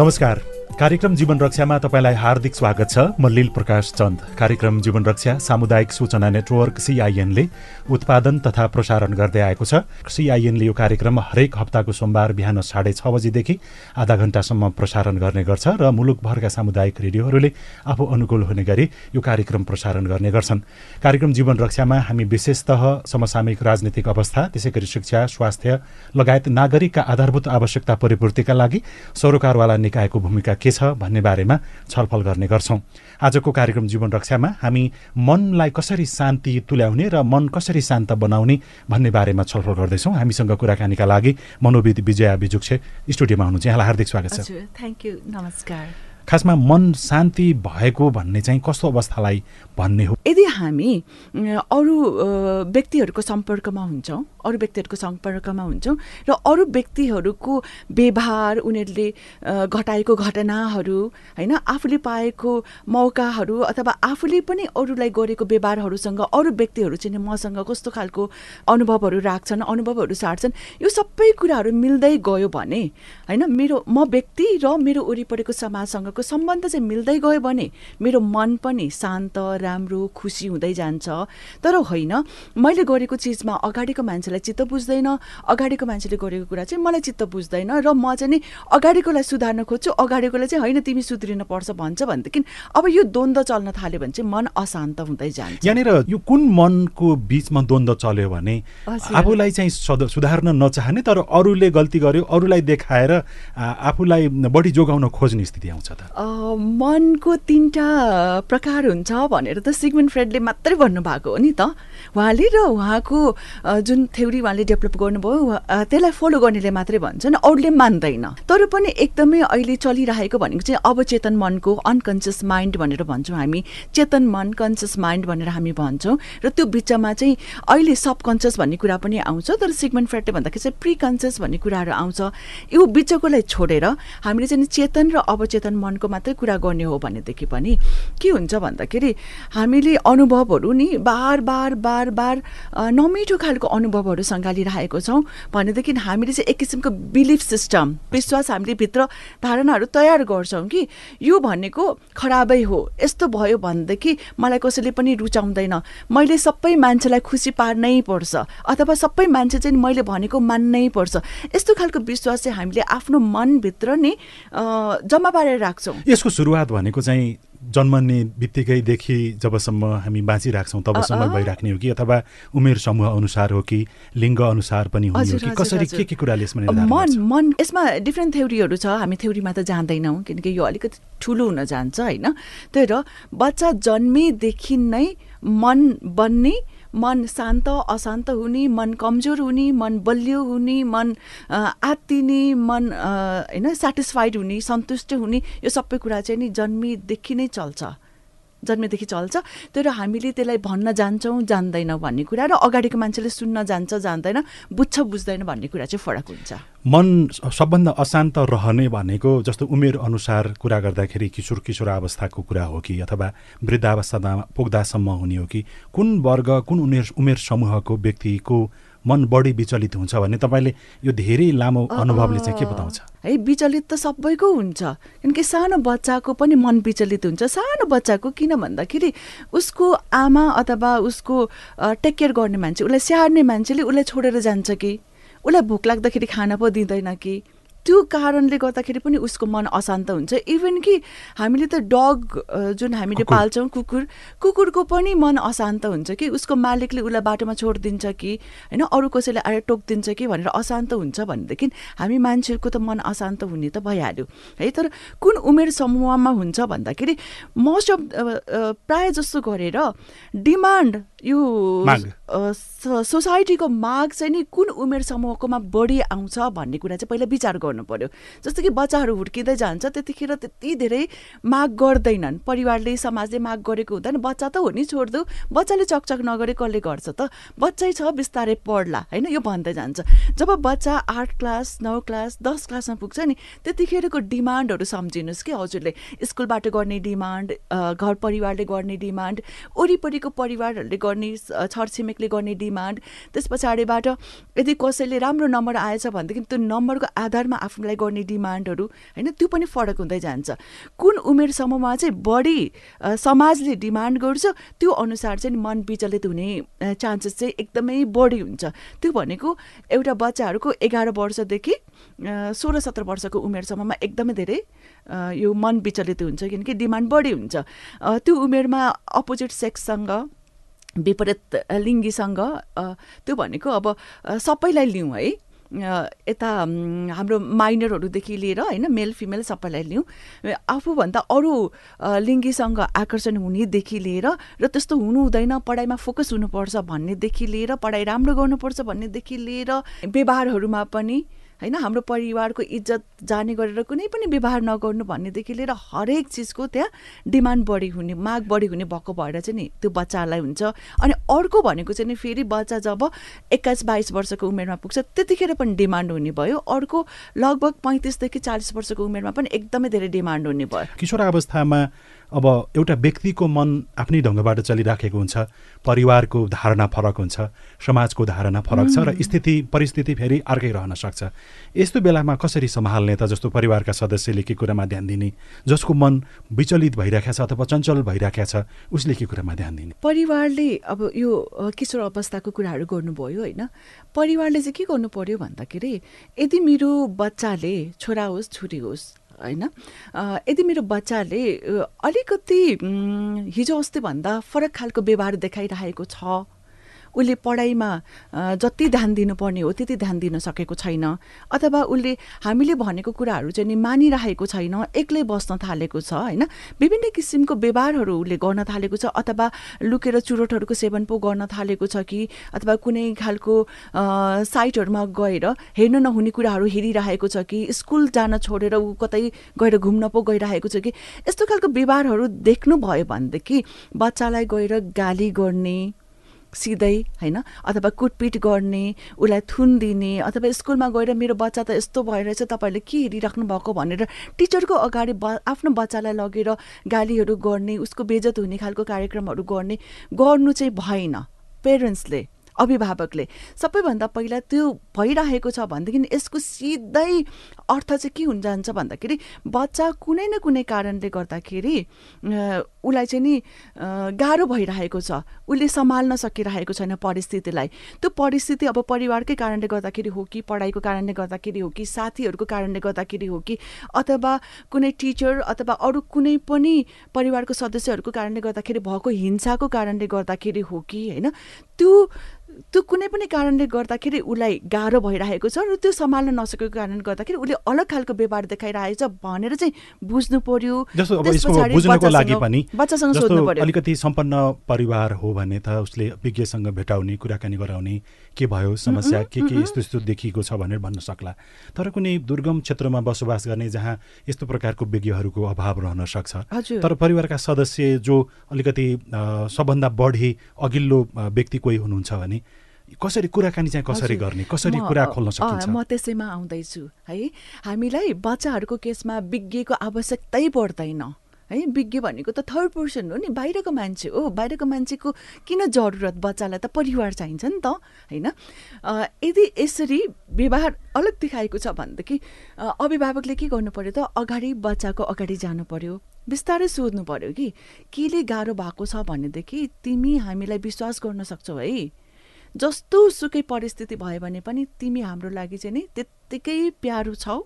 नमस्कार कार्यक्रम जीवन रक्षामा तपाईँलाई हार्दिक स्वागत छ। म लील प्रकाश चन्द। कार्यक्रम जीवन रक्षा सामुदायिक सूचना नेटवर्क सिआइएनले उत्पादन तथा प्रसारण गर्दै आएको छ। सिआइएनले यो कार्यक्रम हरेक हप्ताको सोमबार बिहान साढे छ बजीदेखि आधा घन्टासम्म प्रसारण गर्ने गर्छ र मुलुकभरका सामुदायिक रेडियोहरूले आफू अनुकूल हुने गरी यो कार्यक्रम प्रसारण गर्ने गर्छन्। कार्यक्रम जीवन रक्षामा हामी विशेषतः समसामयिक राजनीतिक अवस्था त्यसै गरी शिक्षा स्वास्थ्य लगायत नागरिकका आधारभूत आवश्यकता परिपूर्तिका लागि सरोकारवाला निकायको भूमिका के छ भन्ने बारेमा छलफल गर्ने गर्छौँ। आजको कार्यक्रम जीवन रक्षामा हामी मनलाई कसरी शान्ति तुल्याउने र मन कसरी शान्त बनाउने भन्ने बारेमा छलफल गर्दैछौँ। हामीसँग कुराकानीका लागि मनोविद विजया बिजुक्छे स्टुडियोमा हुनुहुन्छ। यहाँलाई हार्दिक स्वागत छ। Thank you. नमस्कार। खासमा मन शान्ति भएको भन्ने चाहिँ कस्तो अवस्थालाई भन्ने हो? यदि हामी अरू व्यक्तिहरूको सम्पर्कमा हुन्छौँ अरू व्यक्तिहरूको सम्पर्कमा हुन्छौँ र अरू व्यक्तिहरूको व्यवहार उनीहरूले घटाएको घटनाहरू होइन आफूले पाएको मौकाहरू अथवा आफूले पनि अरूलाई गरेको व्यवहारहरूसँग अरू व्यक्तिहरू चाहिँ मसँग कस्तो खालको अनुभवहरू राख्छन् अनुभवहरू साट्छन् यो सबै कुराहरू मिल्दै गयो भने होइन मेरो म व्यक्ति र मेरो वरिपरिको समाजसँगको सम्बन्ध चाहिँ मिल्दै गयो भने मेरो मन पनि शान्त राम्रो खुसी हुँदै जान्छ। तर होइन मैले गरेको चिजमा अगाडिको मान्छेलाई चित्त बुझ्दैन अगाडिको मान्छेले गरेको कुरा चाहिँ मलाई चित्त बुझ्दैन र म चाहिँ नि अगाडिकोलाई सुधार्न खोज्छु अगाडिकोलाई चाहिँ होइन तिमी सुध्रिन पर्छ भन्छ भनेदेखि अब यो द्वन्द्व चल्न थाल्यो भने चाहिँ मन अशान्त हुँदै जान्छ। यहाँनिर यो कुन मनको बिचमा द्वन्द्व चल्यो भने आफूलाई चाहिँ सुधार्न नचाहने तर अरूले गल्ती गर्यो अरूलाई देखाएर आफूलाई बढी जोगाउन खोज्ने स्थिति आउँछ त। मनको तिनवटा प्रकार हुन्छ भनेर त सिगमेन्ट फ्रेडले मात्रै भन्नुभएको हो नि त। उहाँले र उहाँको जुन थ्योरी उहाँले डेभलप गर्नुभयो त्यसलाई फलो गर्नेले मात्रै भन्छन् अरूले मान्दैन। तर पनि एकदमै अहिले चलिरहेको भनेको चाहिँ अवचेतन मनको अनकन्सियस माइन्ड भनेर भन्छौँ हामी। चेतन मन कन्सियस माइन्ड भनेर हामी भन्छौँ। र त्यो बिचमा चाहिँ अहिले सबकन्सियस भन्ने कुरा पनि आउँछ तर सिगमेन्ट फ्रेडले भन्दाखेरि चाहिँ प्रि कन्सियस भन्ने कुराहरू आउँछ। यो बिचकोलाई छोडेर हामीले चाहिँ चेतन र अवचेतन मनको मात्रै कुरा गर्ने हो भनेदेखि पनि के हुन्छ भन्दाखेरि हामीले अनुभवहरू नि बार बार बार बार नमिठो खालको अनुभवहरू सङ्घालिरहेको छौँ भनेदेखि हामीले चाहिँ एक किसिमको बिलिफ सिस्टम विश्वास हामीले भित्र धारणाहरू तयार गर्छौँ कि यो भनेको खराबै हो यस्तो भयो भनेदेखि मलाई कसैले पनि रुचाउँदैन। मैले सबै मान्छेलाई खुसी पार्नै पर्छ अथवा सबै मान्छे चाहिँ मैले भनेको मान्नै पर्छ। यस्तो खालको विश्वास चाहिँ हामीले आफ्नो मनभित्र नै जम्मा पारेर राख्छौँ। यसको सुरुवात भनेको चाहिँ जन्मने बित्तिकैदेखि जबसम्म हामी बाँचिराख्छौँ तबसम्म भइराख्ने हो कि? अथवा उमेर समूह अनुसार हो कि? लिङ्ग अनुसार पनि हुने हो कि? कसरी के के कुराले यसमा मन मन यसमा डिफ्रेन्ट थ्योरीहरू छ। हामी थ्योरीमा त जान्दैनौँ किनकि यो अलिकति ठुलो हुन जान्छ होइन? तर बच्चा जन्मेदेखि नै मन बन्ने मन शान्त अशान्त हुने मन कमजोर हुने मन बलियो हुने मन आत्तिने मन होइन सेटिस्फाइड हुने सन्तुष्ट हुने यो सबै कुरा चाहिँ नि जन्मेदेखि नै चल्छ। जन्मेदेखि चल्छ। तर हामीले त्यसलाई भन्न जान्छौँ जान्दैनौँ भन्ने कुरा र अगाडिको मान्छेले सुन्न जान्छ जान्दैन बुझ्छ बुझ्दैन भन्ने कुरा चाहिँ फरक हुन्छ। मन सबभन्दा अशान्त रहने भनेको जस्तो उमेर अनुसार कुरा गर्दाखेरि किशोर किशोर अवस्थाको कुरा हो कि अथवा वृद्धावस्थामा पुग्दासम्म हुने हो कि कुन वर्ग कुन उमेर उमेर समूहको व्यक्तिको मन बढी विचलित हुन्छ भने तपाईँले यो धेरै लामो अनुभवले चाहिँ के बताउँछ? है विचलित त सबैको हुन्छ। किनकि सानो बच्चाको पनि मन विचलित हुन्छ। सानो बच्चाको किन भन्दाखेरि उसको आमा अथवा उसको टेक केयर गर्ने मान्छे उसलाई स्याहार्ने मान्छेले उसलाई छोडेर जान्छ कि? उसलाई भोक लाग्दाखेरि खाना पो दिँदैन कि? त्यो कारणले गर्दाखेरि पनि उसको मन अशान्त हुन्छ। इभन कि हामीले त डग जुन हामीले पाल्छौँ कुकुर कुकुरको पनि मन अशान्त हुन्छ कि उसको मालिकले उसलाई बाटोमा छोडिदिन्छ कि होइन अरू कसैले आएर टोकिदिन्छ कि भनेर अशान्त हुन्छ भनेदेखि हामी मान्छेको त मन अशान्त हुने त भइहाल्यो। है तर कुन उमेर समूहमा हुन्छ भन्दाखेरि मोस्ट अफ प्राय जस्तो गरेर डिमान्ड यो सोसाइटीको माग चाहिँ नि कुन उमेर समूहकोमा बढी आउँछ भन्ने कुरा चाहिँ पहिला विचार गर्नु पर्यो जस्तो कि बच्चाहरू हुर्किँदै जान्छ त्यतिखेर त्यति धेरै माग गर्दैनन्। परिवारले समाजले माग गरेको हुँदैन। बच्चा त हो नि छोडिदेऊ बच्चाले चकचक नगरे कसले गर्छ त? बच्चै छ बिस्तारै पढ्ला होइन? यो भन्दै जान्छ। जब बच्चा आठ क्लास नौ क्लास दस क्लासमा पुग्छ नि त्यतिखेरको डिमान्डहरू सम्झिनुहोस् कि हजुरले। स्कुलबाट गर्ने डिमान्ड घर परिवारले गर्ने डिमान्ड वरिपरिको परिवारहरूले गर्ने छरछिमेकले गर्ने डिमान्ड त्यस पछाडिबाट यदि कसैले राम्रो नम्बर आएछ भनेदेखि त्यो नम्बरको आधारमा आफूलाई गर्ने डिमान्डहरू होइन त्यो पनि फरक हुँदै जान्छ। कुन उमेर समूहमा चाहिँ बढी समाजले डिमान्ड गर्छ त्यो अनुसार चाहिँ मन विचलित हुने चान्सेस चाहिँ एकदमै बढी हुन्छ। त्यो भनेको एउटा बच्चाहरूको एघार वर्षदेखि सोह्र सत्र वर्षको उमेरसम्ममा एकदमै धेरै यो मन विचलित हुन्छ किनकि डिमान्ड बढी हुन्छ। त्यो उमेरमा अपोजिट सेक्ससँग विपरीत लिङ्गीसँग त्यो भनेको अब सबैलाई लिउँ है। यता हाम्रो माइनरहरूदेखि लिएर होइन मेल फिमेल सबैलाई लिउँ। आफूभन्दा अरू लिङ्गीसँग आकर्षण हुनेदेखि लिएर र त्यस्तो हुनु हुँदैन पढाइमा फोकस हुनुपर्छ भन्नेदेखि लिएर पढाइ राम्रो गर्नुपर्छ भन्नेदेखि लिएर व्यवहारहरूमा पनि होइन हाम्रो परिवारको इज्जत जाने गरेर कुनै पनि व्यवहार नगर्नु भन्नेदेखि लिएर हरेक चिजको त्यहाँ डिमान्ड बढी हुने माग बढी हुने भएको भएर चाहिँ नि त्यो बच्चालाई हुन्छ। अनि अर्को भनेको चाहिँ नि फेरि बच्चा जब एक्काइस बाइस वर्षको उमेरमा पुग्छ त्यतिखेर पनि डिमान्ड हुने भयो। अर्को लगभग पैँतिसदेखि चालिस वर्षको उमेरमा पनि एकदमै धेरै डिमान्ड हुने भयो। किशोरावस्थामा अब एउटा व्यक्तिको मन आफ्नै ढङ्गबाट चलिराखेको हुन्छ परिवारको धारणा फरक हुन्छ समाजको धारणा फरक छ र स्थिति परिस्थिति फेरि अर्कै रहन सक्छ। यस्तो बेलामा कसरी सम्हाल्ने त जस्तो परिवारका सदस्यले के कुरामा ध्यान दिने जसको मन विचलित भइरहेको छ अथवा चञ्चल भइरहेको छ उसले के कुरामा ध्यान दिने? परिवारले अब यो किशोर अवस्थाको कुराहरू गर्नुभयो होइन। परिवारले चाहिँ के गर्नु पर्यो भन्दाखेरि यदि मेरो बच्चाले छोरा होस् छोरी होस् होइन? यदि मेरो बच्चाले अलिकति हिजो अस्तिभन्दा फरक खालको व्यवहार देखाइरहेको छ उसले पढाइमा जति ध्यान दिनुपर्ने हो त्यति ध्यान दिन सकेको छैन। अथवा उसले हामीले भनेको कुराहरू चाहिँ नि मानिरहेको छैन एक्लै बस्न थालेको छ होइन? विभिन्न किसिमको व्यवहारहरू उसले गर्न थालेको छ अथवा लुकेर चुरोटहरूको सेवन पो गर्न थालेको छ कि अथवा कुनै खालको साइटहरूमा गएर हेर्न नहुने कुराहरू हेरिरहेको छ कि स्कुल जान छोडेर ऊ कतै गएर घुम्न पो गइरहेको छ कि यस्तो खालको व्यवहारहरू देख्नुभयो भनेदेखि बच्चालाई गएर गाली गर्ने सिधै होइन? अथवा कुटपिट गर्ने उसलाई थुन दिने अथवा स्कुलमा गएर मेरो बच्चा त यस्तो भइरहेछ तपाईँहरूले के हेरिराख्नु भएको भनेर टिचरको अगाडि ब आफ्नो बच्चालाई लगेर गालीहरू गर्ने उसको बेजत हुने खालको कार्यक्रमहरू गर्ने गर्नु चाहिँ भएन पेरेन्ट्सले। अभिभावकले। सबैभन्दा पहिला त्यो भइरहेको छ भनेदेखि यसको सिधै अर्थ चाहिँ के हुन जान्छ भन्दाखेरि बच्चा कुनै न कुनै कारणले गर्दाखेरि उसलाई चाहिँ नि गाह्रो भइरहेको छ। उसले सम्हाल्न सकिरहेको छैन परिस्थितिलाई। त्यो परिस्थिति अब परिवारकै कारणले गर्दाखेरि हो कि पढाइको कारणले गर्दाखेरि हो कि साथीहरूको कारणले गर्दाखेरि हो कि अथवा कुनै टिचर अथवा अरू कुनै पनि परिवारको सदस्यहरूको कारणले गर्दाखेरि भएको हिंसाको कारणले गर्दाखेरि हो कि होइन? त्यो त्यो कुनै पनि कारणले गर्दाखेरि उसलाई गाह्रो भइरहेको छ र त्यो सम्हाल्न नसकेको कारणले गर्दाखेरि उसले अलग खालको व्यवहार देखाइरहेको छ भनेर चाहिँ बुझ्नु पर्यो। बुझ्नको लागि पनि बच्चासँग सोध्नु पर्यो। अलिकति सम्पन्न परिवार हो भने त उसले विज्ञसँग भेटाउने कुराकानी गराउने के भयो समस्या के के यस्तो यस्तो देखिएको छ भनेर भन्न सक्ला। तर कुनै दुर्गम क्षेत्रमा बसोबास गर्ने जहाँ यस्तो प्रकारको विज्ञहरूको अभाव रहन सक्छ। तर परिवारका सदस्य जो अलिकति सबभन्दा बढी अघिल्लो व्यक्ति कोही हुनुहुन्छ भने कसरी कुराकानी चाहिँ कसरी। गर्ने? कसरी कुरा खोल्न सकिन्छ? म त्यसैमा आउँदैछु है? हामीलाई बच्चाहरूको केसमा विज्ञको आवश्यकतै पर्दैन है? विज्ञ भनेको त थर्ड पर्सन हो नि बाहिरको मान्छे हो। बाहिरको मान्छेको किन जरुरत? बच्चालाई त परिवार चाहिन्छ नि त होइन? यदि यसरी व्यवहार अलग देखाएको छ भनेदेखि अभिभावकले के गर्नु पर्यो त? अगाडि बच्चाको अगाडि जानु पर्यो। बिस्तारै सोध्नु पर्यो कि केले गाह्रो भएको छ भनेदेखि तिमी हामीलाई विश्वास गर्न सक्छौ है? जस्तो सुकै परिस्थिति भयो भने पनि तिमी हाम्रो लागि चाहिँ नि त्यत्तिकै प्यारो छौ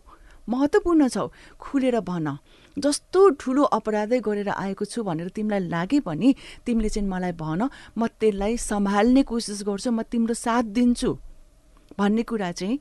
महत्त्वपूर्ण छौ। खुलेर भन। जस्तो ठुलो अपराधै गरेर आएको छु भनेर तिमीलाई लागे पनि तिमीले चाहिँ मलाई भन म त्यसलाई सम्हाल्ने कोसिस गर्छु म तिम्रो साथ दिन्छु। भन्ने कुरा चाहिँ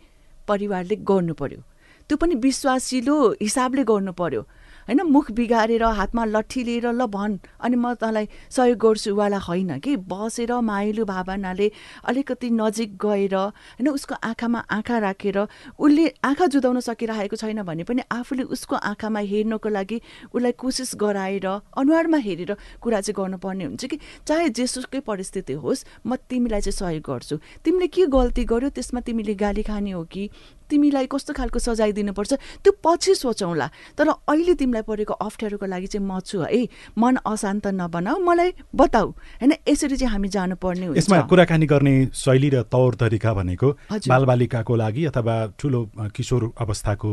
परिवारले गर्नु पर्यो। त्यो पनि विश्वासिलो हिसाबले गर्नु पर्यो। होइन मुख बिगारेर हातमा लट्ठी लिएर ल भन्। अनि म तँलाई सहयोग गर्छु वाला होइन कि? बसेर माइलो भावनाले अलिकति नजिक गएर होइन उसको आँखामा आँखा राखेर उसले आँखा जुदाउन सकिरहेको छैन भने पनि आफूले उसको आँखामा हेर्नको लागि उसलाई कोसिस गराएर अनुहारमा हेरेर कुरा चाहिँ गर्नुपर्ने हुन्छ कि? चाहे जेसुकै परिस्थिति होस् म तिमीलाई चाहिँ सहयोग गर्छु। तिमीले के गल्ती गर्यो त्यसमा तिमीले गाली खाने हो कि? तिमीलाई कस्तो खालको सजाय दिनुपर्छ त्यो पछि सोचौँला। तर अहिले तिमीलाई परेको अप्ठ्यारोको लागि चाहिँ म छु है। मन अशान्त नबनाऊ मलाई बताऊ। होइन यसरी चाहिँ हामी जानुपर्ने हुन्छ। यसमा कुराकानी गर्ने शैली र तौर तरिका भनेको। बालबालिकाको लागि अथवा ठुलो किशोर अवस्थाको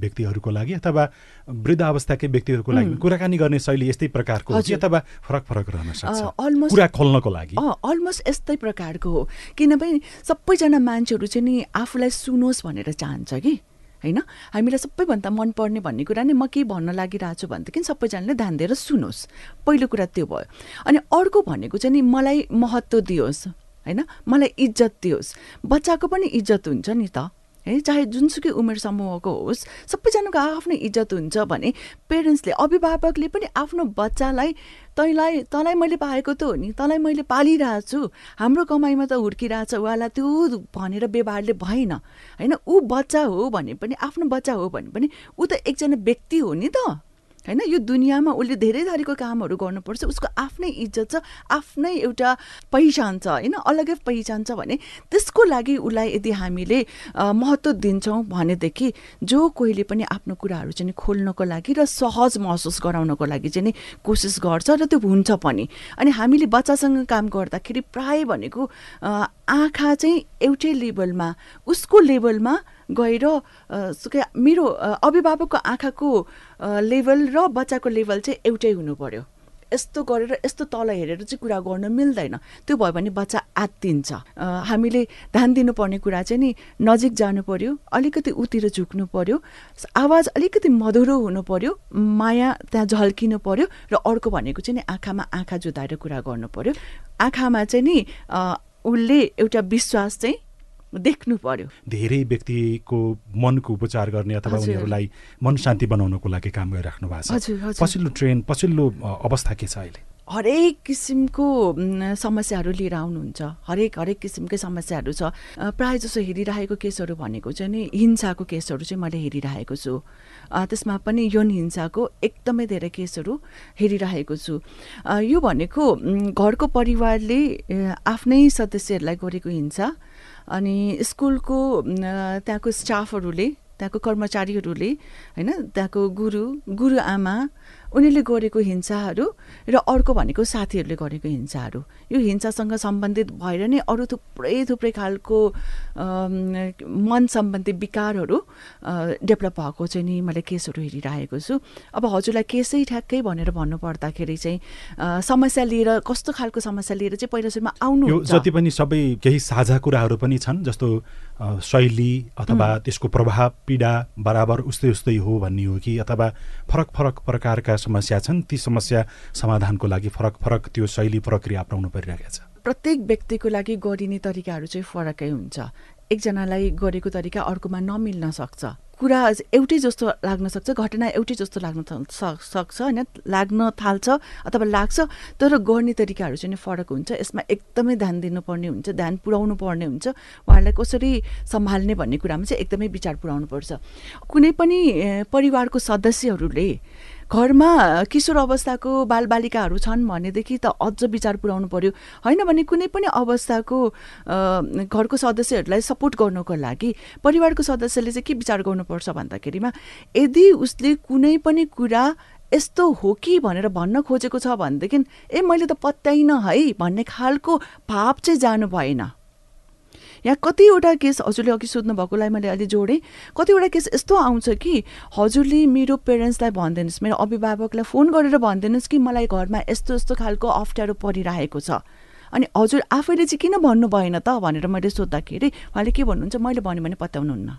व्यक्तिहरूको लागि अथवा वृद्ध अवस्थाकै व्यक्तिहरूको लागि कुराकानी गर्ने शैली यस्तै प्रकारको हो। अथवा फरक फरक रहन सक्छ? कुरा खोल्नको लागि। अँ अलमोस्ट यस्तै प्रकारको हो। किनभने सबैजना मान्छेहरू चाहिँ नि आफूलाई सुनोस् भनेर चाहन्छ कि? होइन? हामीलाई सबैभन्दा मनपर्ने भन्ने कुरा नै म के भन्न लागिरहेको छु भनेदेखि सबैजनाले ध्यान दिएर सुनोस् पहिलो कुरा त्यो भयो। अनि अर्को भनेको चाहिँ नि मलाई महत्त्व दियोस्। होइन? मलाई इज्जत दियोस्। बच्चाको पनि इज्जत हुन्छ नि त। है चाहे जुनसुकै उमेर समूहको होस् सबैजनाको आफ्नो इज्जत हुन्छ भने पेरेन्ट्सले अभिभावकले पनि आफ्नो बच्चालाई तैँलाई तँलाई मैले पाएको त हो नि तँलाई मैले पालिरहेको छु हाम्रो कमाइमा त हुर्किरहेछ उहाँलाई त्यो भनेर व्यवहारले भएन। होइन ऊ बच्चा हो भने पनि आफ्नो बच्चा हो भने पनि ऊ त एकजना व्यक्ति हो नि त। होइन यो दुनियाँमा उसले धेरै थरीको कामहरू गर्नुपर्छ उसको आफ्नै इज्जत छ आफ्नै एउटा पहिचान छ होइन? अलग्गै पहिचान छ भने त्यसको लागि उसलाई यदि हामीले महत्त्व दिन्छौँ भनेदेखि जो कोहीले पनि आफ्नो कुराहरू चाहिँ खोल्नको लागि र सहज महसुस गराउनको लागि चाहिँ नि कोसिस गर्छ र त्यो हुन्छ पनि। अनि हामीले बच्चासँग काम गर्दाखेरि प्राय भनेको आँखा चाहिँ एउटै लेभलमा उसको लेभलमा गएर सुकै मेरो अभिभावकको आँखाको लेभल र बच्चाको लेभल चाहिँ एउटै हुनु पर्यो। यस्तो गरेर यस्तो तल हेरेर चाहिँ कुरा गर्न मिल्दैन। त्यो भयो भने बच्चा आत्तिन्छ। हामीले ध्यान दिनुपर्ने कुरा चाहिँ नि नजिक जानु पर्यो अलिकति उतिर झुक्नु पर्यो आवाज अलिकति मधुरो हुनु पर्यो माया त्यहाँ झल्किनु पर्यो र अर्को भनेको चाहिँ नि आँखामा आँखा जुधाएर कुरा गर्नु पर्यो। आँखामा चाहिँ नि उसले एउटा विश्वास चाहिँ देख्नु पर्यो। धेरै व्यक्तिको मनको उपचार गर्ने अथवा। उनीहरूलाई मन शान्ति बनाउनको लागि काम गरिराख्नु भएको छ। पछिल्लो ट्रेन पछिल्लो अवस्था के छ अहिले? हरेक किसिमको समस्याहरू लिएर आउनुहुन्छ। हरेक हरेक किसिमकै समस्याहरू छ। प्रायः जसो हेरिरहेको केसहरू भनेको चाहिँ नि हिंसाको केसहरू चाहिँ मैले हेरिरहेको छु। त्यसमा पनि यौन हिंसाको एकदमै धेरै केसहरू हेरिरहेको छु। यो भनेको घरको परिवारले आफ्नै सदस्यहरूलाई गरेको हिंसा अनि स्कुलको त्यहाँको स्टाफहरूले त्यहाँको कर्मचारीहरूले होइन त्यहाँको गुरु गुरुआमा उनीहरूले गरेको हिंसाहरू र अर्को भनेको साथीहरूले गरेको हिंसाहरू। यो हिंसासँग सम्बन्धित भएर नै अरू थुप्रै थुप्रै खालको मन सम्बन्धी विकारहरू डेभलप भएको चाहिँ नि। मैले केसहरू हेरिरहेको छु। अब हजुरलाई केसै ठ्याक्कै भनेर भन्नुपर्दाखेरि चाहिँ समस्या लिएर कस्तो खालको समस्या लिएर चाहिँ पहिला सुरुमा आउनुहुन्छ? जति पनि सबै केही साझा कुराहरू पनि छन् जस्तो शैली अथवा त्यसको प्रभाव पीडा बराबर उस्तै उस्तै हो भन्ने हो कि अथवा फरक फरक प्रकारका समस्या छन् ती समस्या समाधानको लागि फरक फरक त्यो शैली प्रक्रिया अपनाउनु परिरहेको छ। प्रत्येक व्यक्तिको लागि गरिने तरिकाहरू चाहिँ फरकै हुन्छ। एकजनालाई गरेको तरिका अर्कोमा नमिल्न सक्छ। कुरा एउटै जस्तो लाग्न सक्छ घटना एउटै जस्तो लाग्न सक्छ होइन? लाग्न थाल्छ अथवा लाग्छ तर गर्ने तरिकाहरू चाहिँ फरक हुन्छ। यसमा एकदमै ध्यान दिनुपर्ने हुन्छ ध्यान पुर्याउनु पर्ने हुन्छ। उहाँहरूलाई कसरी सम्हाल्ने भन्ने कुरामा चाहिँ एकदमै विचार पुर्याउनुपर्छ कुनै पनि परिवारको सदस्यहरूले घरमा किशोर अवस्थाको बालबालिकाहरू छन् भनेदेखि त अझ विचार पुर्याउनु पर्यो। होइन भने कुनै पनि अवस्थाको घरको सदस्यहरूलाई सपोर्ट गर्नको लागि परिवारको सदस्यले चाहिँ के विचार गर्नुपर्छ भन्दाखेरिमा यदि उसले कुनै पनि कुरा यस्तो हो कि भनेर भन्न खोजेको छ भनेदेखि ए मैले त पत्याइनँ है भन्ने खालको भाव चाहिँ जानु भएन। यहाँ कतिवटा केस हजुरले अघि सोध्नु भएकोलाई मैले अहिले जोडेँ। कतिवटा केस यस्तो आउँछ कि हजुरले मेरो पेरेन्ट्सलाई भनिदिनुहोस् मेरो अभिभावकलाई फोन गरेर भनिदिनुहोस् कि मलाई घरमा यस्तो यस्तो खालको अप्ठ्यारो परिरहेको छ। अनि हजुर आफैले चाहिँ किन भन्नु भएन त भनेर मैले सोद्धाखेरि उहाँले के भन्नुहुन्छ मैले भन्यो भने पत्याउनुहुन्न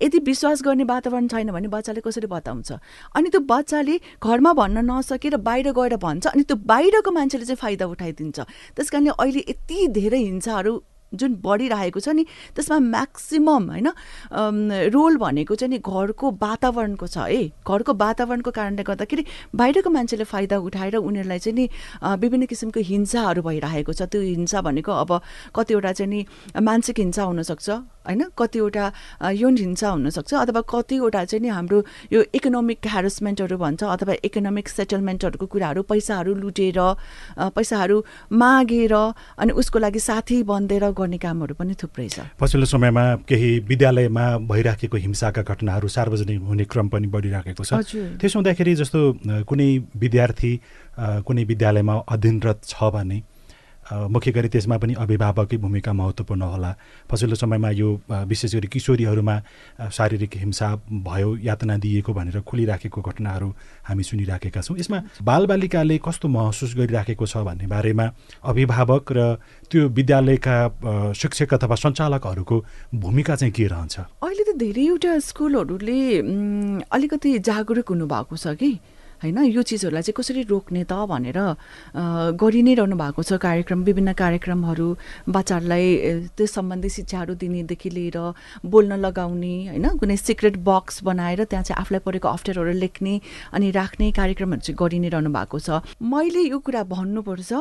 यदि विश्वास गर्ने वातावरण छैन भने बच्चाले कसरी बताउँछ? अनि त्यो बच्चाले घरमा भन्न नसकेर बाहिर गएर भन्छ अनि त्यो बाहिरको मान्छेले चाहिँ फाइदा उठाइदिन्छ। त्यस कारणले अहिले यति धेरै हिंसाहरू जुन बढिरहेको छ नि त्यसमा म्याक्सिमम होइन रोल भनेको चाहिँ नि घरको वातावरणको छ है घरको वातावरणको कारणले गर्दाखेरि बाहिरको मान्छेले फाइदा उठाएर उनीहरूलाई चाहिँ नि विभिन्न किसिमको हिंसाहरू भइरहेको छ। त्यो हिंसा भनेको अब कतिवटा चाहिँ नि मानसिक हिंसा हुनसक्छ। होइन? कतिवटा यौन हिंसा हुनसक्छ अथवा कतिवटा चाहिँ नि हाम्रो यो इकोनोमिक ह्यारेसमेन्टहरू भन्छ अथवा इकोनोमिक सेटलमेन्टहरूको कुराहरू पैसाहरू लुटेर पैसाहरू मागेर अनि उसको लागि साथी बनिदिएर गर्ने कामहरू पनि थुप्रै छ। पछिल्लो समयमा केही विद्यालयमा भइराखेको हिंसाका घटनाहरू सार्वजनिक हुने क्रम पनि बढिराखेको छ। त्यसो हुँदाखेरि जस्तो कुनै विद्यार्थी कुनै विद्यालयमा अध्ययनरत छ भने मुख्य गरी त्यसमा पनि अभिभावककै भूमिका महत्त्वपूर्ण होला। पछिल्लो समयमा यो विशेष गरी किशोरीहरूमा शारीरिक हिंसा भयो यातना दिएको भनेर खुलिराखेको घटनाहरू हामी सुनिराखेका छौँ। यसमा बालबालिकाले कस्तो महसुस गरिराखेको छ भन्ने बारेमा अभिभावक र त्यो विद्यालयका शिक्षक अथवा सञ्चालकहरूको भूमिका चाहिँ के रहन्छ? अहिले त धेरैवटा स्कुलहरूले अलिकति जागरुक हुनुभएको छ कि? होइन? यो चिजहरूलाई चाहिँ कसरी रोक्ने त भनेर गरि नै रहनु भएको छ कार्यक्रम विभिन्न कार्यक्रमहरू बच्चाहरूलाई अ, त्यस सम्बन्धी शिक्षाहरू दिनेदेखि लिएर बोल्न लगाउने होइन? कुनै सिक्रेट बक्स बनाएर त्यहाँ चाहिँ आफूलाई परेको अप्ठ्यारोहरू लेख्ने अनि राख्ने कार्यक्रमहरू चाहिँ गरि नै रहनु भएको छ। मैले यो कुरा भन्नुपर्छ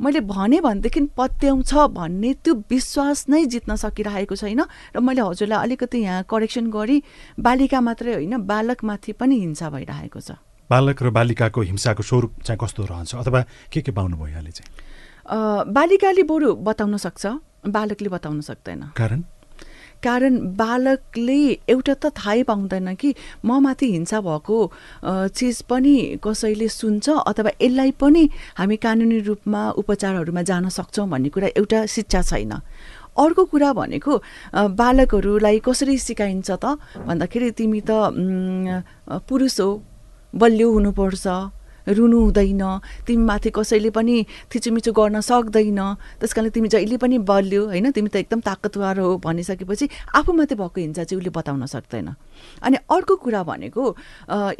मैले भने भनेदेखि पत्याउँछ भन्ने त्यो विश्वास नै जित्न सकिरहेको छैन र मैले हजुरलाई अलिकति यहाँ करेक्सन गरेँ बालिका मात्रै होइन बालकमाथि पनि हिंसा भइरहेको छ। बालक र बालिकाको हिंसाको स्वरूप चाहिँ कस्तो रहन्छ? अथवा के के पाउनुभयो यहाँले चाहिँ? बालिकाले बरु बताउन सक्छ बालकले बताउन सक्दैन। कारण? कारण बालकले एउटा त थाहै पाउँदैन कि म माथि हिंसा भएको चिज पनि कसैले सुन्छ अथवा यसलाई पनि हामी कानुनी रूपमा उपचारहरूमा जान सक्छौँ भन्ने कुरा एउटा शिक्षा छैन। अर्को कुरा भनेको बालकहरूलाई कसरी सिकाइन्छ त? भन्दाखेरि तिमी त पुरुष हो। बलियो हुनुपर्छ रुनु हुँदैन। तिमी माथि कसैले पनि थिचोमिचो गर्न सक्दैन। त्यस कारणले तिमी जहिले पनि बलियो होइन? तिमी त एकदम ताकतवर हो भनिसकेपछि आफूमाथि भएको हिंसा चाहिँ उसले बताउन सक्दैन। अनि अर्को कुरा भनेको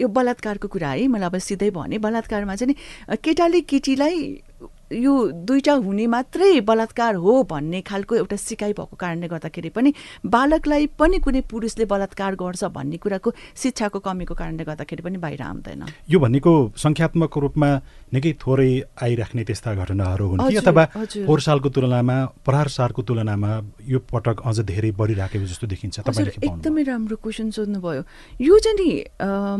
यो बलात्कारको कुरा है मैले अब सिधै भने बलात्कारमा चाहिँ नि केटाले केटीलाई यो दुईटा हुने मात्रै बलात्कार हो भन्ने खालको एउटा सिकाइ भएको कारणले गर्दाखेरि पनि बालकलाई पनि कुनै पुरुषले बलात्कार गर्छ भन्ने कुराको शिक्षाको कमीको कारणले गर्दाखेरि पनि बाहिर आउँदैन। यो भनेको सङ्ख्यात्मक रूपमा निकै थोरै आइराख्ने त्यस्ता घटनाहरू हुन् कि अथवा। पोहोर सालको तुलनामा परार सालको तुलनामा यो पटक अझ धेरै बढिराखेको जस्तो देखिन्छ। एकदमै राम्रो क्वेसन सोध्नुभयो। यो चाहिँ नि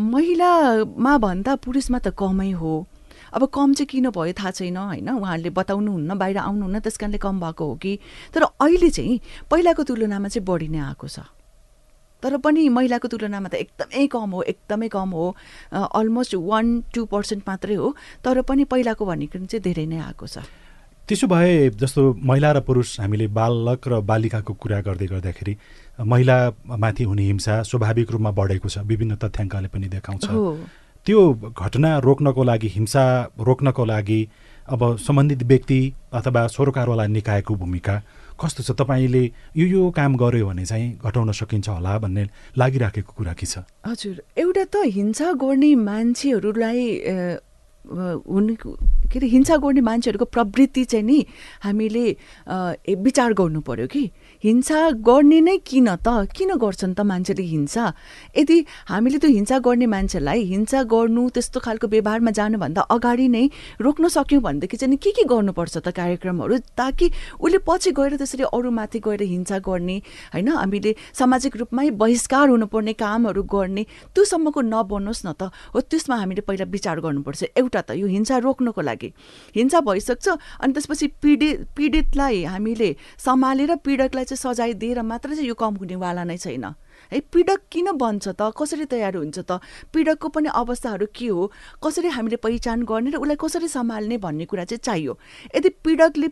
महिलामा भन्दा पुरुषमा त कमै हो। अब कम चाहिँ किन भयो थाहा छैन होइन? उहाँहरूले बताउनुहुन्न बाहिर आउनुहुन्न त्यस कारणले कम भएको हो कि? तर अहिले चाहिँ पहिलाको तुलनामा चाहिँ बढी नै आएको छ। तर पनि महिलाको तुलनामा त एकदमै कम हो एकदमै कम हो। अलमोस्ट वान टू पर्सेन्ट मात्रै हो। तर पनि पहिलाको भनेको चाहिँ धेरै नै आएको छ। त्यसो भए जस्तो महिला र पुरुष हामीले बालक र बालिकाको कुरा गर्दै गर्दाखेरि महिलामाथि हुने हिंसा स्वाभाविक रूपमा बढेको छ। विभिन्न तथ्याङ्कले पनि देखाउँछ। हो। त्यो घटना रोक्नको लागि हिंसा रोक्नको लागि अब सम्बन्धित व्यक्ति अथवा सरकारवाला निकायको भूमिका कस्तो छ? तपाईँले यो यो काम गर्यो भने चाहिँ घटाउन सकिन्छ होला भन्ने लागिराखेको कुरा के छ? हजुर एउटा त हिंसा गर्ने मान्छेहरूलाई हुने के अरे हिंसा गर्ने मान्छेहरूको प्रवृत्ति चाहिँ नि हामीले विचार गर्नु पर्यो कि? हिंसा गर्ने नै किन त? किन गर्छन् त मान्छेले हिंसा? यदि हामीले त्यो हिंसा गर्ने मान्छेलाई हिंसा गर्नु त्यस्तो खालको व्यवहारमा जानुभन्दा अगाडि नै रोक्न सक्यौँ भनेदेखि चाहिँ के के गर्नुपर्छ त कार्यक्रमहरू? ताकि उसले पछि गएर त्यसरी अरूमाथि गएर हिंसा गर्ने होइन? हामीले सामाजिक रूपमै बहिष्कार हुनुपर्ने कामहरू गर्ने त्योसम्मको नबनोस् न त। हो त्यसमा हामीले पहिला विचार गर्नुपर्छ। एउटा त यो हिंसा रोक्नको लागि। हिंसा भइसक्छ अनि त्यसपछि पीडित पीडितलाई हामीले सम्हालेर पीडकलाई चाहिँ सजाय दिएर मात्र चाहिँ यो कम हुनेवाला नै छैन। है पीडक किन बन्छ त? कसरी तयार हुन्छ त? पीडकको पनि अवस्थाहरू के हो? कसरी हामीले पहिचान गर्ने र उसलाई कसरी सम्हाल्ने भन्ने कुरा चाहिँ चाहियो। यदि पीडकले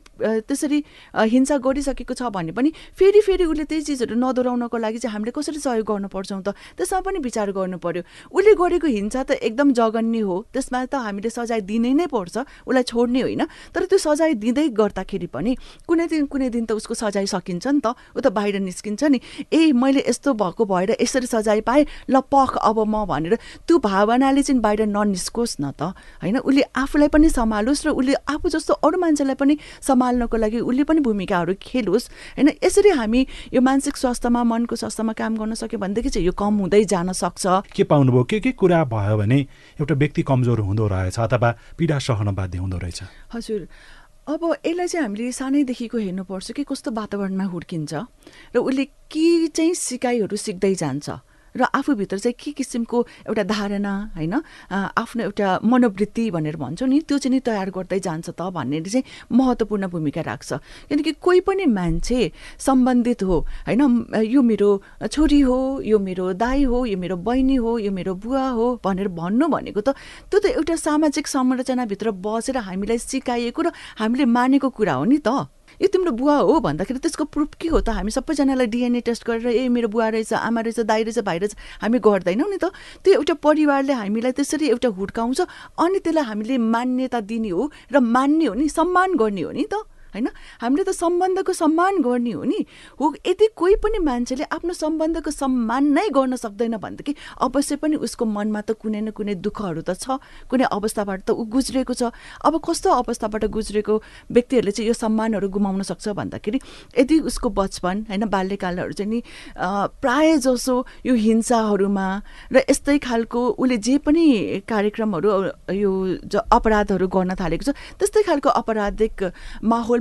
त्यसरी हिंसा गरिसकेको छ भने पनि फेरि फेरि उसले त्यही चिजहरू नदोहोऱ्याउनको लागि चाहिँ हामीले कसरी सहयोग गर्नु पर्छौँ त? त्यसमा पनि विचार गर्नु पर्यो उसले गरेको हिंसा त एकदम जघन्य हो। त्यसमा त हामीले सजाय दिनै नै पर्छ उसलाई छोड्ने होइन। तर त्यो सजाय दिँदै गर्दाखेरि पनि कुनै दिन कुनै दिन त उसको सजाय सकिन्छ नि त। ऊ त बाहिर निस्किन्छ नि। ए मैले यस्तो भएको भएर यसरी सजाय पाएँ ल पख अब म भनेर त्यो भावनाले चाहिँ बाहिर ननिस्कोस् न त। होइन उसले आफूलाई पनि सम्हालोस् र उसले आफू जस्तो अरू मान्छेलाई पनि सम्हाल्नको लागि उसले पनि भूमिकाहरू खेलोस्। होइन यसरी हामी यो मानसिक स्वास्थ्यमा मनको स्वास्थ्यमा काम गर्न सक्यो भनेदेखि चाहिँ यो कम हुँदै जान सक्छ। के पाउनुभयो? के के कुरा भयो भने एउटा व्यक्ति कमजोर हुँदो रहेछ अथवा पीडा सहन बाध्य हुँदो रहेछ? हजुर अब यसलाई चाहिँ हामीले सानैदेखिको हेर्नुपर्छ कि कस्तो वातावरणमा हुर्किन्छ र उसले के चाहिँ सिकाइहरू सिक्दै जान्छ। र आफूभित्र चाहिँ के किसिमको एउटा धारणा होइन? आफ्नो एउटा मनोवृत्ति भनेर भन्छौँ नि त्यो चाहिँ नि तयार गर्दै जान्छ त भन्नेले चाहिँ महत्त्वपूर्ण भूमिका राख्छ। किनकि कोही पनि मान्छे सम्बन्धित हो होइन? यो मेरो छोरी हो यो मेरो दाई हो यो मेरो बहिनी हो यो मेरो बुवा हो भनेर भन्नु भनेको त त्यो त एउटा सामाजिक संरचनाभित्र बसेर हामीलाई सिकाइएको र हामीले मानेको कुरा हो नि त। यो तिम्रो बुवा हो भन्दाखेरि त्यसको प्रुफ के हो त? हामी सबैजनालाई डिएनए टेस्ट गरेर ए मेरो बुवा रहेछ आमा रहेछ दाई रहेछ भाइ रहेछ हामी गर्दैनौँ नि त। त्यो एउटा परिवारले हामीलाई त्यसरी एउटा हुर्काउँछ अनि त्यसलाई हामीले मान्यता दिने हो र मान्ने हो नि सम्मान गर्ने हो नि त। होइन? हामीले त सम्बन्धको सम्मान गर्ने हो नि। हो यदि कोही पनि मान्छेले आफ्नो सम्बन्धको सम्मान नै गर्न सक्दैन भनेदेखि अवश्य पनि उसको मनमा त कुनै न कुनै दुःखहरू त छ। कुनै अवस्थाबाट त ऊ गुज्रेको छ। अब कस्तो अवस्थाबाट गुज्रेको व्यक्तिहरूले चाहिँ यो सम्मानहरू गुमाउन सक्छ भन्दाखेरि यदि उसको बचपन होइन बाल्यकालहरू चाहिँ नि प्राय जसो यो हिंसाहरूमा र यस्तै खालको उसले जे पनि कार्यक्रमहरू यो अपराधहरू गर्न थालेको छ त्यस्तै खालको अपराधिक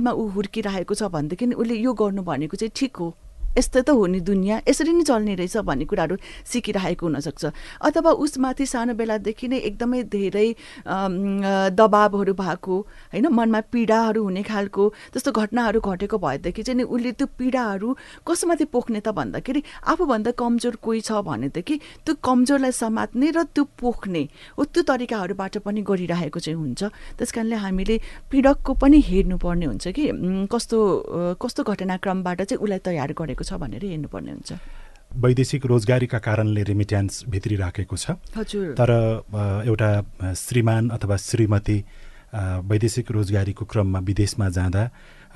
माहौलमा ऊ हुर्किरहेको छ भनेदेखि उसले यो गर्नु भनेको चाहिँ ठिक हो। यस्तै त हो नि दुनियाँ। यसरी नै चल्ने रहेछ भन्ने कुराहरू सिकिरहेको हुनसक्छ। अथवा उसमाथि सानो बेलादेखि नै एकदमै धेरै दबाबहरू भएको होइन मनमा पीडाहरू हुने खालको त्यस्तो घटनाहरू घटेको भएदेखि चाहिँ नि उसले त्यो पीडाहरू कसमाथि पोख्ने त भन्दाखेरि आफूभन्दा कमजोर कोही छ भनेदेखि त्यो कमजोरलाई समात्ने र त्यो पोख्ने हो त्यो तरिकाहरूबाट पनि गरिरहेको चाहिँ हुन्छ। त्यस कारणले हामीले पीडकको पनि हेर्नुपर्ने हुन्छ कि कस्तो कस्तो घटनाक्रमबाट चाहिँ उसलाई तयार गरेको छ भनेर हेर्नुपर्ने हुन्छ। वैदेशिक रोजगारीका कारणले रेमिट्यान्स भित्रिराखेको छ। हजुर। तर एउटा श्रीमान अथवा श्रीमती वैदेशिक रोजगारीको क्रममा विदेशमा जाँदा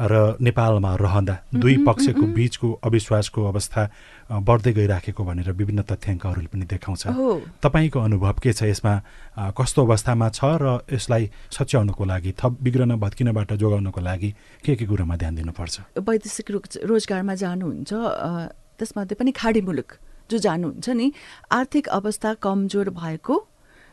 र नेपालमा रहँदा दुई पक्षको बीचको अविश्वासको अवस्था बढ्दै गइराखेको भनेर विभिन्न तथ्याङ्कहरूले पनि देखाउँछ। तपाईँको अनुभव के छ यसमा? कस्तो अवस्थामा छ र यसलाई सच्याउनको लागि थप बिग्रन भत्किनबाट जोगाउनको लागि के के कुरोमा ध्यान दिनुपर्छ? वैदेशिक रोज- रोजगारमा जानुहुन्छ त्यसमध्ये पनि खाडी मुलुक जो जानुहुन्छ नि आर्थिक अवस्था कमजोर भएको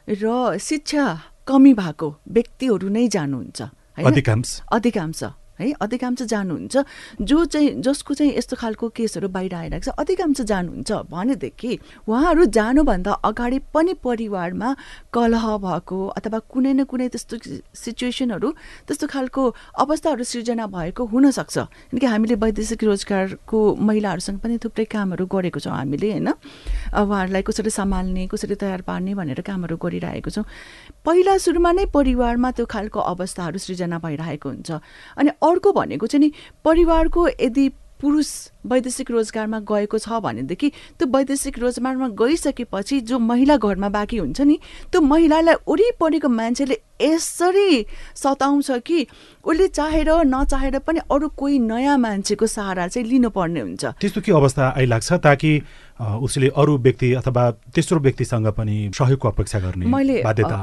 र शिक्षा कमी भएको व्यक्तिहरू नै जानुहुन्छ? अधिकांश। अधिकांश। है अधिकांश जानुहुन्छ। जो चाहिँ जसको चाहिँ यस्तो खालको केसहरू बाहिर आइरहेको छ अधिकांश जानुहुन्छ। भनेदेखि उहाँहरू जानुभन्दा अगाडि पनि परिवारमा कलह भएको अथवा कुनै न कुनै त्यस्तो सिचुएसनहरू त्यस्तो खालको अवस्थाहरू सिर्जना भएको हुनसक्छ। किनकि हामीले वैदेशिक रोजगारको महिलाहरूसँग पनि थुप्रै कामहरू गरेको छौँ हामीले होइन? उहाँहरूलाई कसरी सम्हाल्ने कसरी तयार पार्ने भनेर कामहरू गरिरहेको छौँ। पहिला सुरुमा नै परिवारमा त्यो खालको अवस्थाहरू सृजना भइरहेको हुन्छ। अनि अर्को भनेको चाहिँ नि परिवारको यदि पुरुष वैदेशिक रोजगारमा गएको छ भनेदेखि त्यो वैदेशिक रोजगारमा गइसकेपछि जो महिला घरमा बाँकी हुन्छ नि त्यो महिलालाई वरिपरिको मान्छेले यसरी सताउँछ कि उसले चाहेर नचाहेर पनि अरू कोही नयाँ मान्छेको सहारा चाहिँ लिनुपर्ने हुन्छ। त्यस्तो के अवस्था आइलाग्छ ताकि उसले अरू व्यक्ति अथवा तेस्रो व्यक्तिसँग पनि सहयोगको अपेक्षा गर्ने मैले बाध्यता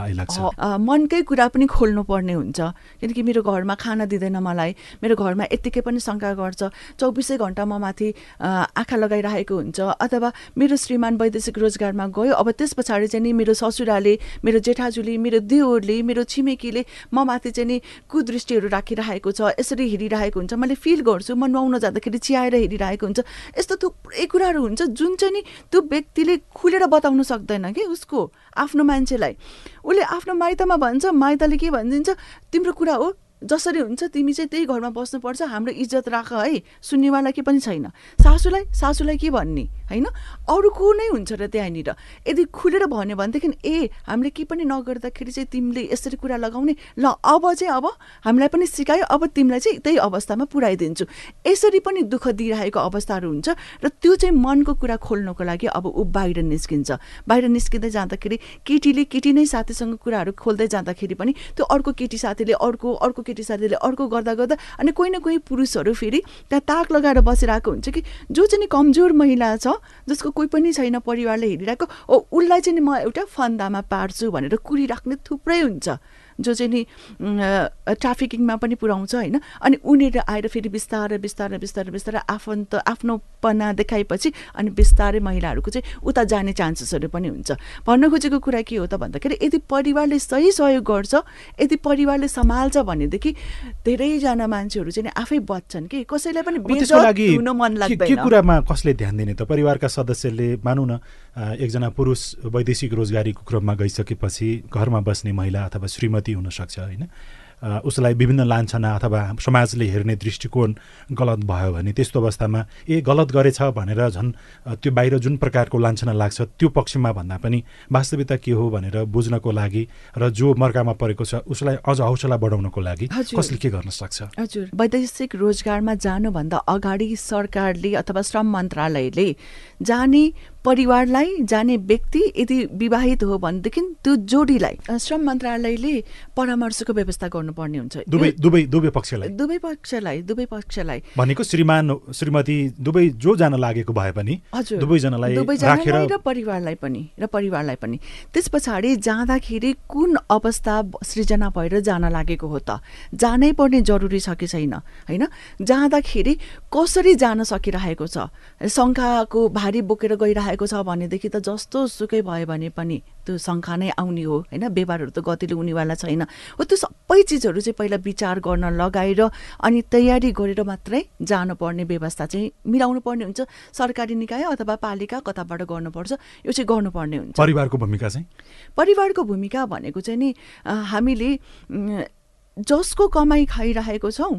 अ, मनकै कुरा पनि खोल्नु पर्ने हुन्छ। किनकि मेरो घरमा खाना दिँदैन मलाई। मेरो घरमा यत्तिकै पनि शङ्का गर्छ। चौबिसै घन्टा म माथि आँखा लगाइरहेको हुन्छ। अथवा मेरो श्रीमान वैदेशिक रोजगारमा गयो। अब त्यस पछाडि चाहिँ नि मेरो ससुराले मेरो जेठाजुली मेरो देवरले मेरो छिमेकीले म माथि चाहिँ नि कुदृष्टिहरू राखिरहेको छ। यसरी हेरिरहेको हुन्छ। मैले फिल गर्छु। म नुहाउन जाँदाखेरि चियाएर हेरिरहेको हुन्छ। यस्तो थुप्रै कुराहरू हुन्छ। जुन चाहिँ नि त्यो व्यक्तिले खुलेर बताउन सक्दैन कि उसको आफ्नो मान्छेलाई। उसले आफ्नो माइतमा भन्छ माइतले के भनिदिन्छ तिम्रो कुरा हो जसरी हुन्छ तिमी चाहिँ त्यही घरमा बस्नुपर्छ हाम्रो इज्जत राख है। सुन्नेवाला के पनि छैन। सासूलाई सासूलाई के भन्ने होइन? अरूको नै हुन्छ र त्यहाँनिर। यदि खुलेर भन्यो भनेदेखि ए हामीले के पनि नगर्दाखेरि चाहिँ तिमीले यसरी कुरा लगाउने? ल अब चाहिँ अब हामीलाई पनि सिकायो अब तिमीलाई चाहिँ त्यही अवस्थामा पुऱ्याइदिन्छु। यसरी पनि दुःख दिइरहेको अवस्थाहरू हुन्छ र त्यो चाहिँ मनको कुरा खोल्नको लागि अब ऊ बाहिर निस्किन्छ। बाहिर निस्किँदै जाँदाखेरि केटीले केटी नै साथीसँग कुराहरू खोल्दै जाँदाखेरि पनि त्यो अर्को केटी साथीले अर्को अर्को केटी साथीले अर्को गर्दा गर्दा अनि कोही न कोही पुरुषहरू फेरि त्यहाँ ताक लगाएर बसिरहेको हुन्छ कि जो चाहिँ कमजोर महिला छ जसको कोही पनि छैन परिवारले हेरिरहेको ओ उसलाई चाहिँ म एउटा फन्दामा पार्छु भनेर कुरिराख्ने थुप्रै हुन्छ। जो चाहिँ नि ट्राफिकिङमा पनि पुऱ्याउँछ होइन? अनि उनीहरू आएर फेरि बिस्तारै बिस्तारै बिस्तारै बिस्तारै आफन्त आफ्नोपना देखाएपछि अनि बिस्तारै महिलाहरूको चाहिँ उता जाने चान्सेसहरू पनि हुन्छ। भन्न खोजेको कुरा के हो त भन्दाखेरि यदि परिवारले सही सहयोग गर्छ यदि परिवारले सम्हाल्छ भनेदेखि धेरैजना मान्छेहरू चाहिँ नि आफै बच्छन् कि कसैलाई पनि मन के- के लाग्दैन। कुरामा कसले ध्यान दिने त? परिवारका सदस्यले मानौँ न एकजना पुरुष वैदेशिक रोजगारीको क्रममा गइसकेपछि घरमा बस्ने महिला अथवा श्रीमती हुनसक्छ होइन? उसलाई विभिन्न लान्छना अथवा समाजले हेर्ने दृष्टिकोण गलत भयो भने त्यस्तो अवस्थामा ए गलत गरेछ भनेर झन् त्यो बाहिर जुन प्रकारको लान्छना लाग्छ त्यो पक्षमा भन्दा पनि वास्तविकता के हो भनेर बुझ्नको लागि र जो मर्कामा परेको छ उसलाई अझ हौसला बढाउनको लागि। कसले के गर्न सक्छ हजुर वैदेशिक रोजगारमा जानुभन्दा अगाडि सरकारले अथवा श्रम मन्त्रालयले जाने परिवारलाई जाने व्यक्ति यदि विवाहित हो भनेदेखि त्यो जोडीलाई श्रम मन्त्रालयले परामर्शको व्यवस्था गर्नुपर्ने हुन्छ। दुवै दुवै दुवै पक्षलाई। दुवै पक्षलाई दुवै पक्षलाई। भनेको श्रीमान श्रीमती दुवै जो जान लागेको भए पनि हजुर। दुवैजनालाई दुवैजनालाई राखेर र परिवारलाई पनि र परिवारलाई पनि। त्यस पछाडि जाँदाखेरि कुन अवस्था सृजना भएर जान लागेको हो त? जानै पर्ने जरुरी छ कि छैन? होइन? जाँदाखेरि कसरी जान सकिरहेको छ? शङ्खाको भारी बोकेर गइरहेको छ भनेदेखि त जस्तो सुकै भयो भने पनि त्यो शङ्खा नै आउने हो होइन? व्यवहारहरू त गतिलो हुनेवाला छैन। हो त्यो सबै चिजहरू चाहिँ पहिला विचार गर्न लगाएर अनि तयारी गरेर मात्रै जानुपर्ने व्यवस्था चाहिँ मिलाउनु पर्ने हुन्छ। सरकारी निकाय अथवा पालिका कताबाट गर्नुपर्छ यो चाहिँ गर्नुपर्ने हुन्छ। परिवारको भूमिका चाहिँ? परिवारको भूमिका भनेको चाहिँ नि हामीले जसको कमाइ खाइरहेको छौँ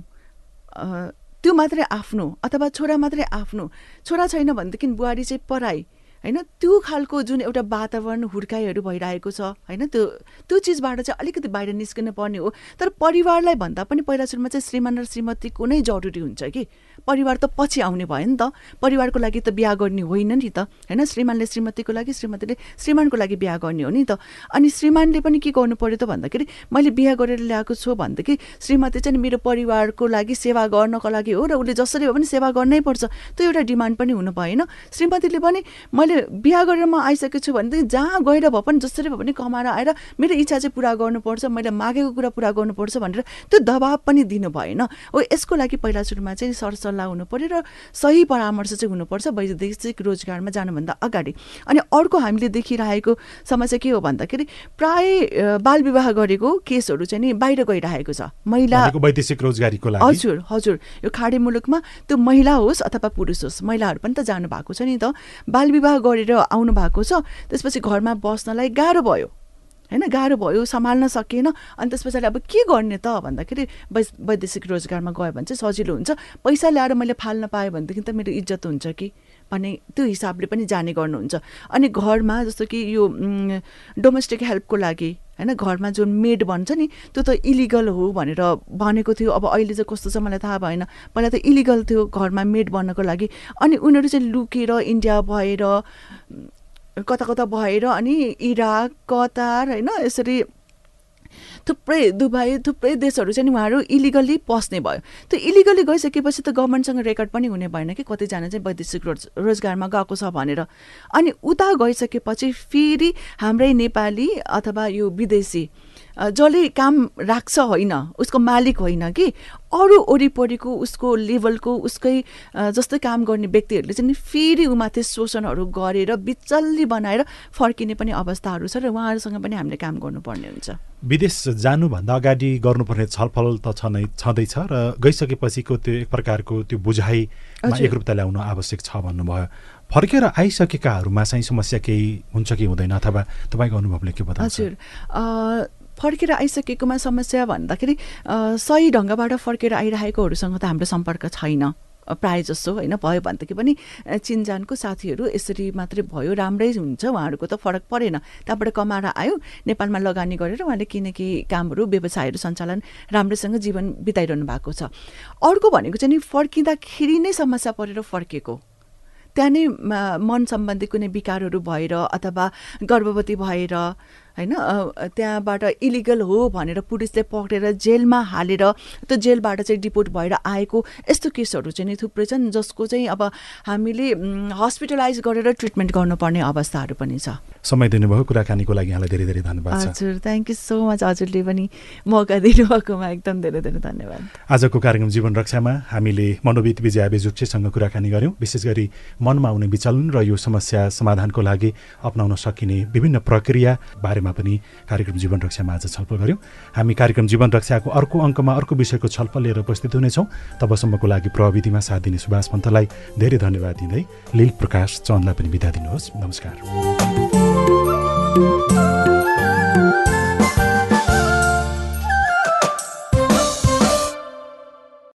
त्यो मात्रै आफ्नो अथवा छोरा मात्रै आफ्नो। छोरा छैन भनेदेखि बुहारी चाहिँ पराई। होइन त्यो खालको जुन एउटा वातावरण हुर्काइहरू भइरहेको छ होइन त्यो त्यो चिजबाट चाहिँ अलिकति बाहिर निस्किनु पर्ने हो। तर परिवारलाई भन्दा पनि पहिला सुरुमा चाहिँ श्रीमान र श्रीमतीको नै जरुरी हुन्छ कि? परिवार त पछि आउने भयो नि त। परिवारको लागि त बिहा गर्ने होइन नि त होइन? श्रीमानले श्रीमतीको लागि श्रीमतीले श्रीमानको लागि बिहा गर्ने हो नि त। अनि श्रीमानले पनि के गर्नु पर्यो त भन्दाखेरि मैले बिहा गरेर ल्याएको छु भनेदेखि श्रीमती चाहिँ मेरो परिवारको लागि सेवा गर्नको लागि हो र उसले जसरी भए पनि सेवा गर्नै पर्छ। त्यो एउटा डिमान्ड पनि हुनु भएन। श्रीमतीले पनि मैले बिहा गरेर म आइसकेको छु भनेदेखि जहाँ गएर भए पनि जसरी भए पनि कमाएर आएर मेरो इच्छा चाहिँ पुरा गर्नुपर्छ मैले मागेको कुरा पुरा गर्नुपर्छ भनेर त्यो दबाब पनि दिनु भएन। हो यसको लागि पहिला सुरुमा चाहिँ सरसल्लाह हुनु पर्यो र सही परामर्श चाहिँ हुनुपर्छ वैदेशिक रोजगारमा जानुभन्दा अगाडि। अनि अर्को हामीले देखिरहेको समस्या के हो भन्दाखेरि प्राय बाल विवाह गरेको केसहरू चाहिँ नि बाहिर गइरहेको छ। महिला वैदेशिक रोजगारीको लागि? हजुर हजुर। यो खाडी मुलुकमा त्यो महिला होस् अथवा पुरुष होस् महिलाहरू पनि त जानु भएको छ नि त। बाल विवाह गरेर आउनु भएको छ त्यसपछि घरमा बस्नलाई गाह्रो भयो। होइन गाह्रो भयो सम्हाल्न सकिएन अनि त्यस पछाडि अब के गर्ने त भन्दाखेरि वैदेशिक रोजगारमा गयो भने चाहिँ सजिलो हुन्छ। पैसा ल्याएर मैले फाल्न पाएँ भनेदेखि त मेरो इज्जत हुन्छ कि? भन्ने त्यो हिसाबले पनि जाने गर्नुहुन्छ। अनि घरमा जस्तो कि यो डोमेस्टिक हेल्पको लागि होइन घरमा जुन मेड भन्छ नि त्यो त इलिगल हो भनेर भनेको थियो। अब अहिले चाहिँ कस्तो छ मलाई थाहा भएन। पहिला त इलिगल थियो घरमा मेड बन्नको लागि। अनि उनीहरू चाहिँ लुकेर इन्डिया भएर कता कता भएर अनि इराक कतार होइन यसरी थुप्रै दुबई थुप्रै देशहरू चाहिँ उहाँहरू इलिगल्ली पस्ने भयो। त्यो इलिगल्ली गइसकेपछि त गभर्मेन्टसँग रेकर्ड पनि हुने भएन कि कतिजना चाहिँ वैदेशिक रोज रोजगारमा गएको छ भनेर। अनि उता गइसकेपछि फेरि हाम्रै नेपाली अथवा यो विदेशी जसले काम राख्छ होइन उसको मालिक होइन कि अरू वरिपरिको उसको लेभलको उसकै जस्तै काम गर्ने व्यक्तिहरूले चाहिँ नि फेरि उमाथि शोषणहरू गरेर बिचल्ली बनाएर फर्किने पनि अवस्थाहरू छ र उहाँहरूसँग पनि हामीले काम गर्नुपर्ने हुन्छ। विदेश जानुभन्दा अगाडि गर्नुपर्ने छलफल त छ नै छँदैछ र गइसकेपछिको त्यो एक प्रकारको त्यो बुझाइमा हजुर। एकरूपता ल्याउन आवश्यक छ भन्नुभयो। फर्केर आइसकेकाहरूमा चाहिँ समस्या केही हुन्छ कि हुँदैन अथवा तपाईँको अनुभवले के बताउँछ? हजुर। फर्केर आइसकेकोमा समस्या भन्दाखेरि सही ढङ्गबाट फर्केर आइरहेकोहरूसँग त हाम्रो सम्पर्क छैन। प्राय जसो होइन भयो भनेदेखि पनि चिनजानको साथीहरू यसरी मात्रै भयो राम्रै हुन्छ उहाँहरूको त फरक परेन। त्यहाँबाट कमाएर आयो नेपालमा लगानी गरेर उहाँले किनकि कामहरू व्यवसायहरू सञ्चालन राम्रैसँग जीवन बिताइरहनु भएको छ। अर्को भनेको चाहिँ नि फर्किँदाखेरि नै समस्या परेर फर्केको। त्यहाँ नै मन सम्बन्धी कुनै विकारहरू भएर अथवा गर्भवती भएर होइन? त्यहाँबाट इलिगल हो भनेर पुलिसले पक्रेर जेलमा हालेर त्यो जेलबाट चाहिँ डिपोर्ट भएर आएको यस्तो केसहरू चाहिँ नि थुप्रै छन् जसको चाहिँ अब हामीले हस्पिटलाइज गरेर ट्रिटमेन्ट गर्नुपर्ने अवस्थाहरू पनि छ। समय दिनुभयो कुराकानीको लागि यहाँलाई धेरै धेरै धन्यवाद हजुर थ्याङ्क यू सो मच हजुरले पनि मौका दिनुभएकोमा एकदम धेरै धेरै धन्यवाद। आजको कार्यक्रम जीवन रक्षामा हामीले मनोविद विजया बेजुक्सेसँग कुराकानी गऱ्यौँ विशेष गरी मनमा आउने विचलन र यो समस्या समाधानको लागि अप्नाउन सकिने विभिन्न प्रक्रिया बारेमा पनि कार्यक्रम जीवन रक्षामा आज छलफल गऱ्यौँ हामी कार्यक्रम जीवन रक्षाको अर्को अङ्कमा अर्को विषयको छलफल लिएर उपस्थित हुनेछौँ। तबसम्मको लागि प्रविधिमा साथ दिने सुभाष पन्तलाई धेरै धन्यवाद दिँदै लील प्रकाश चन्दलाई पनि बिदा दिनुहोस्। नमस्कार।